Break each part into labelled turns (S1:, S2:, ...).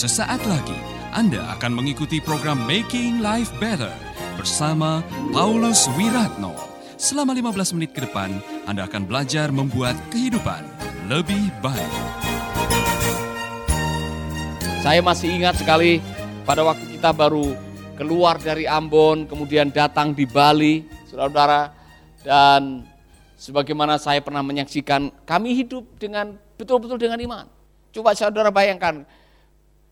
S1: Sesaat lagi Anda akan mengikuti program Making Life Better bersama Paulus Wiratno. Selama 15 menit ke depan, Anda akan belajar membuat kehidupan lebih baik.
S2: Saya masih ingat sekali pada waktu kita baru keluar dari Ambon, kemudian datang di Bali, saudara-saudara, dan sebagaimana saya pernah menyaksikan, kami hidup dengan betul-betul dengan iman. Coba saudara bayangkan,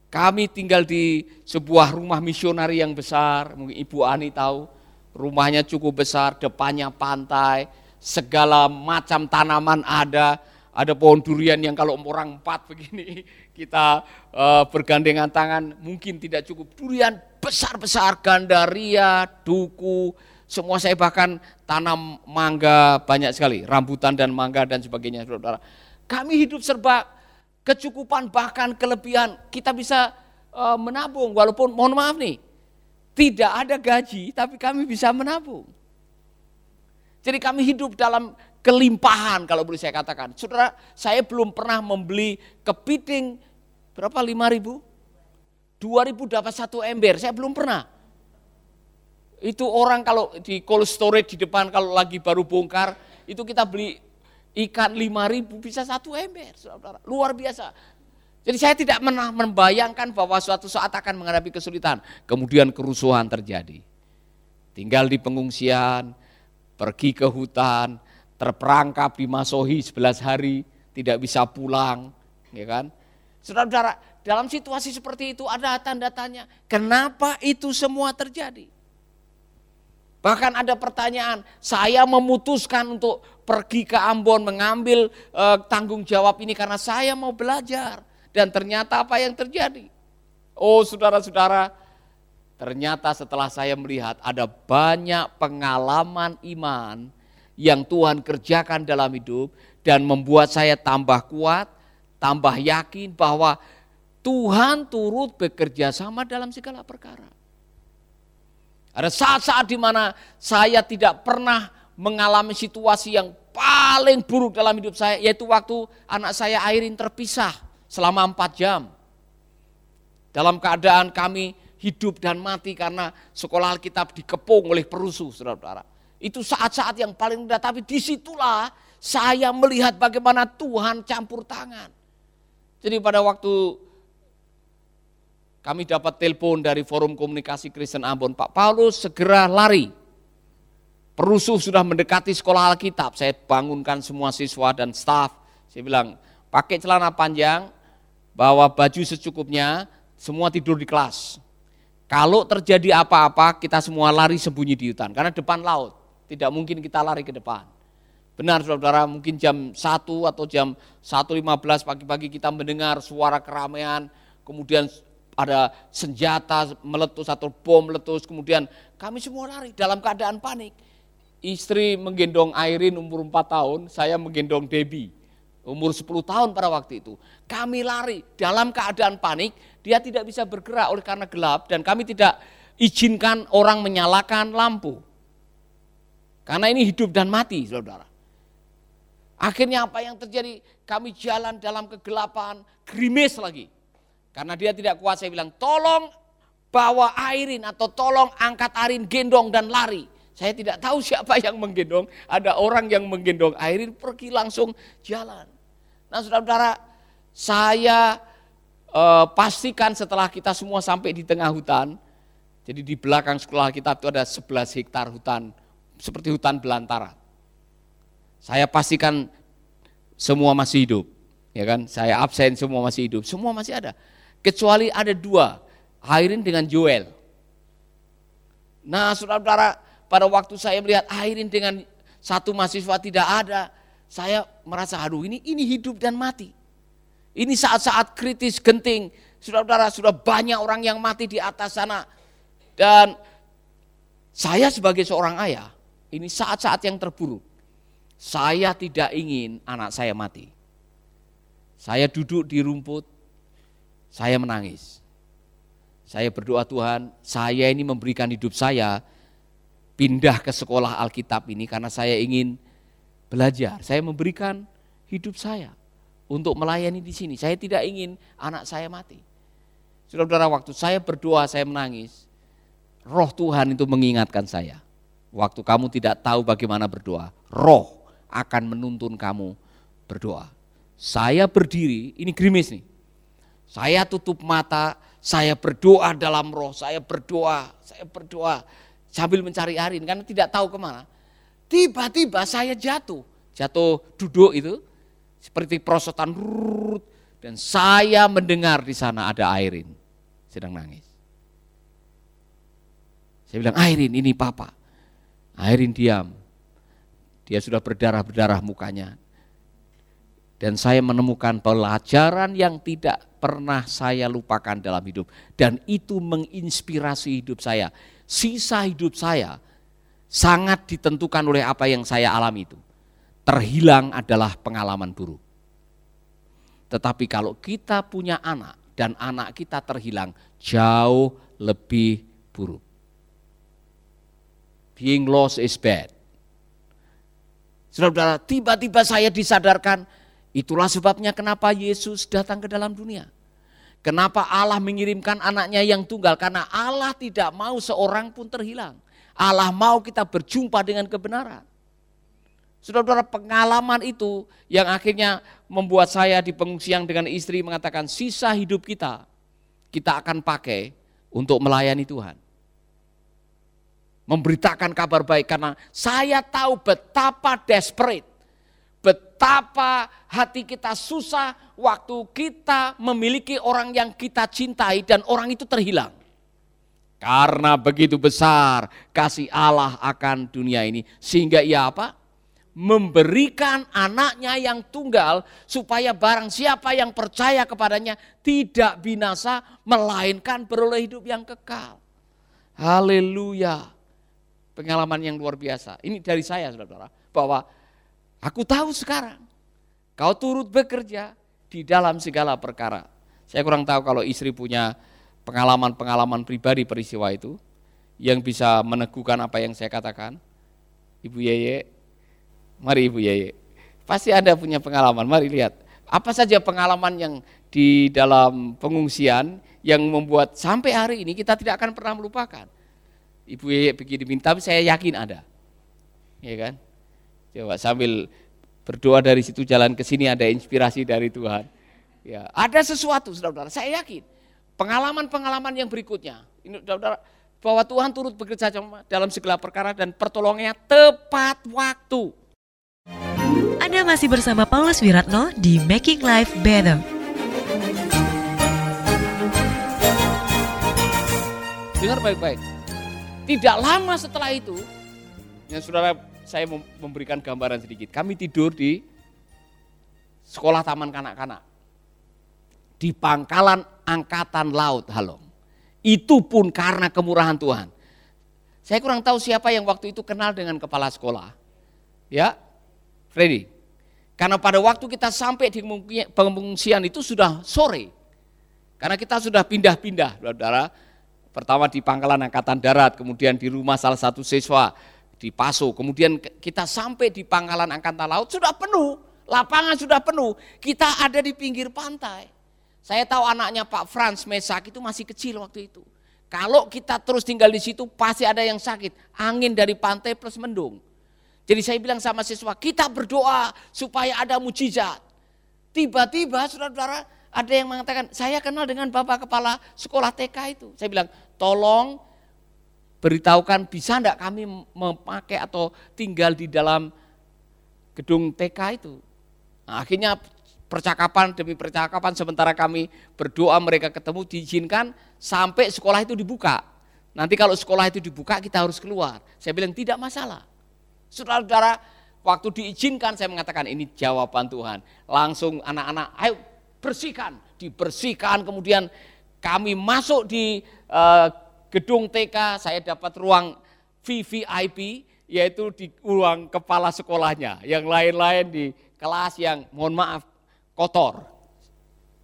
S2: kami tinggal di sebuah rumah misionari yang besar, mungkin Ibu Ani tahu, rumahnya cukup besar, depannya pantai, segala macam tanaman ada, ada pohon durian yang kalau orang empat begini kita uh, bergandengan tangan mungkin tidak cukup. Durian besar-besar, gandaria, duku, semua saya bahkan tanam mangga banyak sekali, rambutan dan mangga dan sebagainya, saudara. Kami hidup serba kecukupan bahkan kelebihan. Kita bisa uh, menabung walaupun mohon maaf nih, tidak ada gaji tapi kami bisa menabung. Jadi kami hidup dalam kelimpahan kalau boleh saya katakan. Saudara, saya belum pernah membeli kepiting berapa? 5 ribu? 2 ribu dapat satu ember, saya belum pernah. Itu orang kalau di cold storage di depan kalau lagi baru bongkar, itu kita beli ikan 5 ribu bisa satu ember, saudara. Luar biasa. Jadi saya tidak pernah membayangkan bahwa suatu saat akan menghadapi kesulitan. Kemudian kerusuhan terjadi. Tinggal di pengungsian, pergi ke hutan, terperangkap di Masohi 11 hari, tidak bisa pulang, ya kan? Saudara-saudara, dalam situasi seperti itu ada tanda tanya, kenapa itu semua terjadi? Bahkan ada pertanyaan, saya memutuskan untuk pergi ke Ambon mengambil e, tanggung jawab ini karena saya mau belajar. Dan ternyata apa yang terjadi? Oh saudara-saudara, ternyata setelah saya melihat ada banyak pengalaman iman yang Tuhan kerjakan dalam hidup dan membuat saya tambah kuat, tambah yakin bahwa Tuhan turut bekerja sama dalam segala perkara. Ada saat-saat di mana saya tidak pernah mengalami situasi yang paling buruk dalam hidup saya, yaitu waktu anak saya Airin terpisah selama empat jam. Dalam keadaan kami hidup dan mati karena sekolah Alkitab dikepung oleh perusuh, saudara-saudara. Itu saat-saat yang paling mudah, tapi di situlah saya melihat bagaimana Tuhan campur tangan. Jadi pada waktu kami dapat telepon dari forum komunikasi Kristen Ambon, Pak Paulus segera lari. Perusuh sudah mendekati sekolah Alkitab, saya bangunkan semua siswa dan staf. Saya bilang, pakai celana panjang, bawa baju secukupnya, semua tidur di kelas. Kalau terjadi apa-apa, kita semua lari sembunyi di hutan, karena depan laut. Tidak mungkin kita lari ke depan. Benar saudara, mungkin jam 1 atau jam 1.15 pagi-pagi kita mendengar suara keramaian, kemudian ada senjata meletus atau bom meletus, kemudian kami semua lari dalam keadaan panik. Istri menggendong Airin umur 4 tahun, saya menggendong Debbie umur 10 tahun pada waktu itu. Kami lari dalam keadaan panik, dia tidak bisa bergerak oleh karena gelap dan kami tidak izinkan orang menyalakan lampu. Karena ini hidup dan mati, saudara. Akhirnya apa yang terjadi? Kami jalan dalam kegelapan, gerimis lagi. Karena dia tidak kuat saya bilang tolong bawa airin atau tolong angkat airin gendong dan lari. Saya tidak tahu siapa yang menggendong, ada orang yang menggendong airin pergi langsung jalan. Nah saudara-saudara saya eh, pastikan setelah kita semua sampai di tengah hutan, jadi di belakang sekolah kita itu ada 11 hektar hutan, seperti hutan belantara. Saya pastikan semua masih hidup, ya kan? Saya absen semua masih hidup, semua masih ada. Kecuali ada dua, Airin dengan Joel. Nah saudara-saudara, pada waktu saya melihat Airin dengan satu mahasiswa tidak ada, saya merasa aduh ini ini hidup dan mati. Ini saat-saat kritis genting. Saudara-saudara sudah banyak orang yang mati di atas sana. Dan saya sebagai seorang ayah, ini saat-saat yang terburuk. Saya tidak ingin anak saya mati. Saya duduk di rumput, saya menangis. Saya berdoa Tuhan, saya ini memberikan hidup saya pindah ke sekolah Alkitab ini karena saya ingin belajar. Saya memberikan hidup saya untuk melayani di sini. Saya tidak ingin anak saya mati. Saudara-saudara, waktu saya berdoa, saya menangis. Roh Tuhan itu mengingatkan saya. Waktu kamu tidak tahu bagaimana berdoa, roh akan menuntun kamu berdoa. Saya berdiri, ini grimis nih. Saya tutup mata, saya berdoa dalam roh, saya berdoa, saya berdoa sambil mencari Arin karena tidak tahu ke mana. Tiba-tiba saya jatuh, jatuh duduk itu seperti prosotan dan saya mendengar di sana ada Airin sedang nangis. Saya bilang, Airin ini papa. Airin diam. Dia sudah berdarah-berdarah mukanya. Dan saya menemukan pelajaran yang tidak pernah saya lupakan dalam hidup. Dan itu menginspirasi hidup saya. Sisa hidup saya sangat ditentukan oleh apa yang saya alami itu. Terhilang adalah pengalaman buruk. Tetapi kalau kita punya anak dan anak kita terhilang, jauh lebih buruk. Being lost is bad. Saudara, tiba-tiba saya disadarkan, itulah sebabnya kenapa Yesus datang ke dalam dunia. Kenapa Allah mengirimkan anaknya yang tunggal? Karena Allah tidak mau seorang pun terhilang. Allah mau kita berjumpa dengan kebenaran. Saudara-saudara pengalaman itu yang akhirnya membuat saya di pengungsian dengan istri mengatakan sisa hidup kita, kita akan pakai untuk melayani Tuhan. Memberitakan kabar baik karena saya tahu betapa desperate, betapa hati kita susah waktu kita memiliki orang yang kita cintai dan orang itu terhilang. Karena begitu besar kasih Allah akan dunia ini sehingga ia apa? memberikan anaknya yang tunggal supaya barang siapa yang percaya kepadanya tidak binasa melainkan beroleh hidup yang kekal. Haleluya. Pengalaman yang luar biasa. Ini dari saya saudara bahwa aku tahu sekarang kau turut bekerja di dalam segala perkara. Saya kurang tahu kalau istri punya pengalaman-pengalaman pribadi peristiwa itu yang bisa meneguhkan apa yang saya katakan. Ibu Yeye Mari Ibu Yeye. Pasti Anda punya pengalaman, mari lihat. Apa saja pengalaman yang di dalam pengungsian yang membuat sampai hari ini kita tidak akan pernah melupakan. Ibu Yeye begini minta, saya yakin ada. Ya kan? Coba sambil berdoa dari situ jalan ke sini ada inspirasi dari Tuhan. Ya, ada sesuatu saudara-saudara, saya yakin. Pengalaman-pengalaman yang berikutnya, ini saudara bahwa Tuhan turut bekerja dalam segala perkara dan pertolongannya tepat waktu.
S3: Anda masih bersama Paulus Wiratno di Making Life Better.
S2: Dengar baik-baik. Tidak lama setelah itu, yang saudara saya memberikan gambaran sedikit. Kami tidur di sekolah taman kanak-kanak. Di pangkalan angkatan laut Halong. Itu pun karena kemurahan Tuhan. Saya kurang tahu siapa yang waktu itu kenal dengan kepala sekolah. Ya, Freddy. Karena pada waktu kita sampai di pengungsian itu sudah sore. Karena kita sudah pindah-pindah, saudara. Pertama di pangkalan angkatan darat, kemudian di rumah salah satu siswa di Paso. Kemudian kita sampai di pangkalan angkatan laut sudah penuh, lapangan sudah penuh. Kita ada di pinggir pantai. Saya tahu anaknya Pak Franz Mesak itu masih kecil waktu itu. Kalau kita terus tinggal di situ pasti ada yang sakit. Angin dari pantai plus mendung. Jadi saya bilang sama siswa, kita berdoa supaya ada mujizat. Tiba-tiba saudara-saudara ada yang mengatakan, saya kenal dengan bapak kepala sekolah TK itu. Saya bilang, tolong beritahukan bisa enggak kami memakai atau tinggal di dalam gedung TK itu. Nah, akhirnya percakapan demi percakapan sementara kami berdoa mereka ketemu diizinkan sampai sekolah itu dibuka. Nanti kalau sekolah itu dibuka kita harus keluar. Saya bilang tidak masalah. Saudara-saudara, waktu diizinkan saya mengatakan ini jawaban Tuhan. Langsung anak-anak, ayo bersihkan, dibersihkan. Kemudian kami masuk di uh, gedung TK, saya dapat ruang VVIP, yaitu di ruang kepala sekolahnya. Yang lain-lain di kelas yang mohon maaf kotor,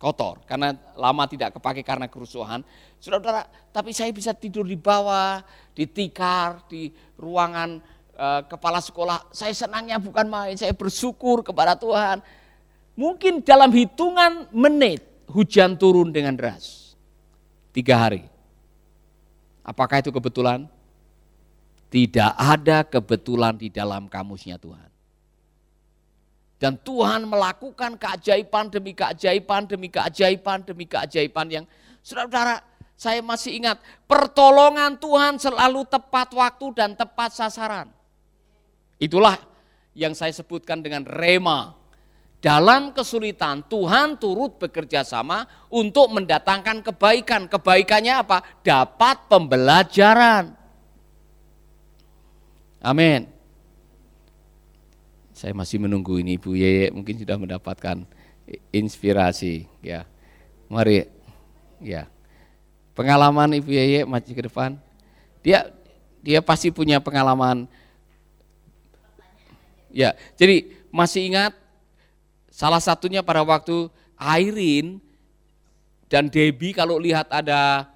S2: kotor karena lama tidak kepake karena kerusuhan. Saudara-saudara, tapi saya bisa tidur di bawah, di tikar, di ruangan Eh, kepala sekolah, saya senangnya bukan main, saya bersyukur kepada Tuhan. Mungkin dalam hitungan menit hujan turun dengan deras. tiga hari. Apakah itu kebetulan? Tidak ada kebetulan di dalam kamusnya Tuhan. Dan Tuhan melakukan keajaiban demi keajaiban demi keajaiban demi keajaiban yang saudara-saudara saya masih ingat pertolongan Tuhan selalu tepat waktu dan tepat sasaran. Itulah yang saya sebutkan dengan rema. Dalam kesulitan Tuhan turut bekerja sama untuk mendatangkan kebaikan. Kebaikannya apa? Dapat pembelajaran. Amin. Saya masih menunggu ini Ibu Yeye mungkin sudah mendapatkan inspirasi ya. Mari ya. Pengalaman Ibu Yeye maju ke depan. Dia dia pasti punya pengalaman Ya, jadi masih ingat salah satunya pada waktu Airin dan Debbie kalau lihat ada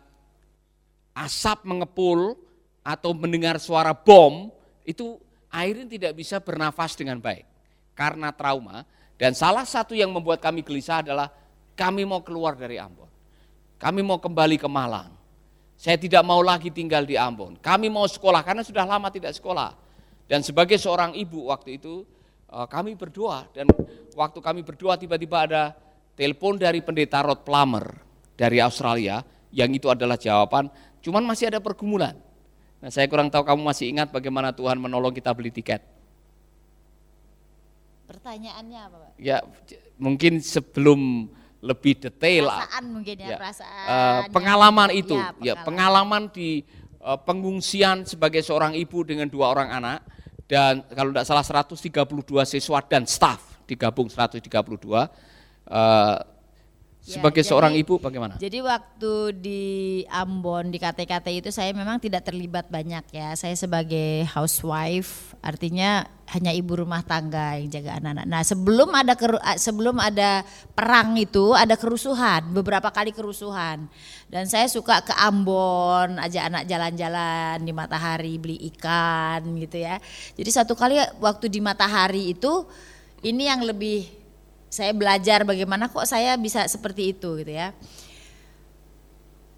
S2: asap mengepul atau mendengar suara bom, itu Airin tidak bisa bernafas dengan baik karena trauma. Dan salah satu yang membuat kami gelisah adalah kami mau keluar dari Ambon. Kami mau kembali ke Malang. Saya tidak mau lagi tinggal di Ambon. Kami mau sekolah karena sudah lama tidak sekolah. Dan sebagai seorang ibu waktu itu kami berdoa dan waktu kami berdoa tiba-tiba ada telepon dari pendeta Rod Plummer dari Australia yang itu adalah jawaban, cuman masih ada pergumulan. Nah, saya kurang tahu kamu masih ingat bagaimana Tuhan menolong kita beli tiket.
S4: Pertanyaannya apa, Pak?
S2: Ya, mungkin sebelum lebih detail
S4: perasaan mungkin ya,
S2: ya,
S4: perasaan.
S2: uh, pengalaman itu,
S4: ya,
S2: ya pengalaman di uh, pengungsian sebagai seorang ibu dengan dua orang anak dan kalau tidak salah 132 siswa dan staf digabung 132 uh,
S4: Ya,
S2: sebagai
S4: jadi-
S2: seorang ibu bagaimana?
S4: Jadi waktu di Ambon di KT-KT itu saya memang tidak terlibat banyak ya. Saya sebagai housewife artinya hanya ibu rumah tangga yang jaga anak-anak. Nah, sebelum ada keru- ah, sebelum ada perang itu ada kerusuhan, beberapa kali kerusuhan. Dan saya suka ke Ambon, ajak anak jalan-jalan di matahari, beli ikan gitu ya. Jadi satu kali waktu di matahari itu ini yang lebih saya belajar bagaimana kok saya bisa seperti itu gitu ya.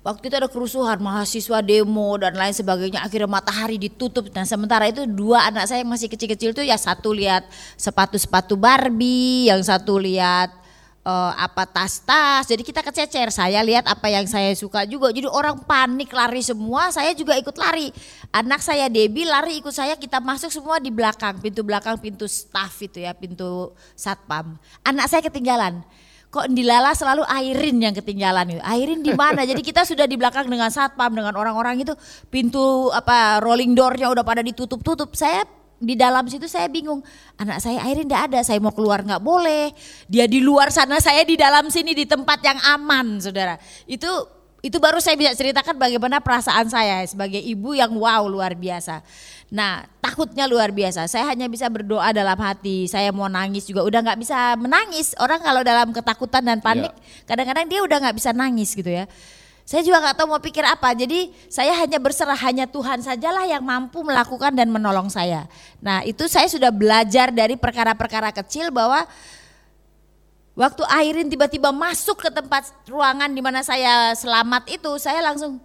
S4: Waktu itu ada kerusuhan, mahasiswa demo dan lain sebagainya. Akhirnya matahari ditutup. Nah sementara itu dua anak saya yang masih kecil-kecil tuh ya satu lihat sepatu-sepatu Barbie, yang satu lihat eh, apa tas-tas. Jadi kita kececer. Saya lihat apa yang saya suka juga. Jadi orang panik lari semua. Saya juga ikut lari. Anak saya Debbie lari ikut saya. Kita masuk semua di belakang pintu belakang pintu staff itu ya pintu satpam. Anak saya ketinggalan kok di Lala selalu Airin yang ketinggalan gitu. Airin di mana? Jadi kita sudah di belakang dengan satpam dengan orang-orang itu pintu apa rolling doornya udah pada ditutup-tutup. Saya di dalam situ saya bingung. Anak saya Airin tidak ada. Saya mau keluar nggak boleh. Dia di luar sana, saya di dalam sini di tempat yang aman, saudara. Itu itu baru saya bisa ceritakan bagaimana perasaan saya sebagai ibu yang wow luar biasa. Nah takutnya luar biasa. Saya hanya bisa berdoa dalam hati. Saya mau nangis juga udah nggak bisa menangis. Orang kalau dalam ketakutan dan panik, kadang-kadang dia udah nggak bisa nangis gitu ya. Saya juga nggak tahu mau pikir apa. Jadi saya hanya berserah hanya Tuhan sajalah yang mampu melakukan dan menolong saya. Nah itu saya sudah belajar dari perkara-perkara kecil bahwa Waktu Airin tiba-tiba masuk ke tempat ruangan di mana saya selamat itu, saya langsung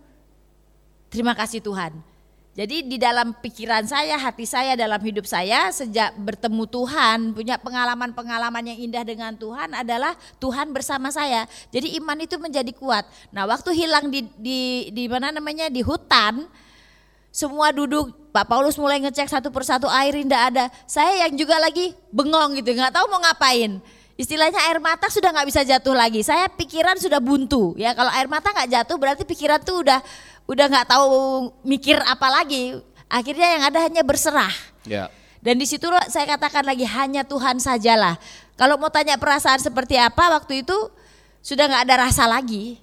S4: terima kasih Tuhan. Jadi di dalam pikiran saya, hati saya, dalam hidup saya sejak bertemu Tuhan, punya pengalaman-pengalaman yang indah dengan Tuhan adalah Tuhan bersama saya. Jadi iman itu menjadi kuat. Nah, waktu hilang di di di mana namanya di hutan, semua duduk, Pak Paulus mulai ngecek satu persatu air tidak ada. Saya yang juga lagi bengong gitu, nggak tahu mau ngapain. Istilahnya air mata sudah nggak bisa jatuh lagi. Saya pikiran sudah buntu. Ya kalau air mata nggak jatuh berarti pikiran tuh udah udah nggak tahu mikir apa lagi. Akhirnya yang ada hanya berserah.
S2: Ya.
S4: Dan di situ saya katakan lagi hanya Tuhan sajalah. Kalau mau tanya perasaan seperti apa waktu itu sudah nggak ada rasa lagi.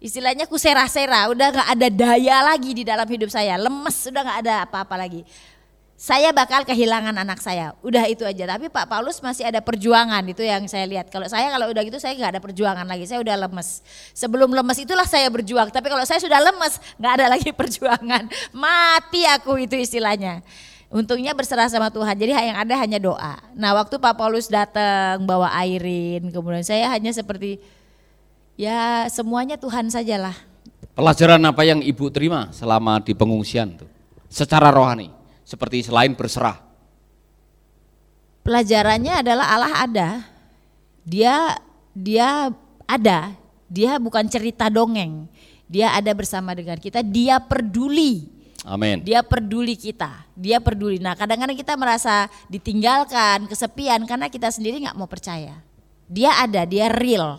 S4: Istilahnya ku sera-sera, udah nggak ada daya lagi di dalam hidup saya, lemes, sudah nggak ada apa-apa lagi. Saya bakal kehilangan anak saya, udah itu aja. Tapi Pak Paulus masih ada perjuangan itu yang saya lihat. Kalau saya kalau udah gitu saya nggak ada perjuangan lagi, saya udah lemes. Sebelum lemes itulah saya berjuang. Tapi kalau saya sudah lemes, nggak ada lagi perjuangan, mati aku itu istilahnya. Untungnya berserah sama Tuhan. Jadi yang ada hanya doa. Nah waktu Pak Paulus datang bawa airin, kemudian saya hanya seperti ya semuanya Tuhan sajalah.
S2: Pelajaran apa yang ibu terima selama di pengungsian tuh? Secara rohani, seperti selain berserah.
S4: Pelajarannya adalah Allah ada. Dia dia ada. Dia bukan cerita dongeng. Dia ada bersama dengan kita. Dia peduli.
S2: Amin.
S4: Dia peduli kita. Dia peduli. Nah, kadang-kadang kita merasa ditinggalkan, kesepian karena kita sendiri nggak mau percaya. Dia ada, dia real.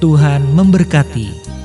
S5: Tuhan memberkati.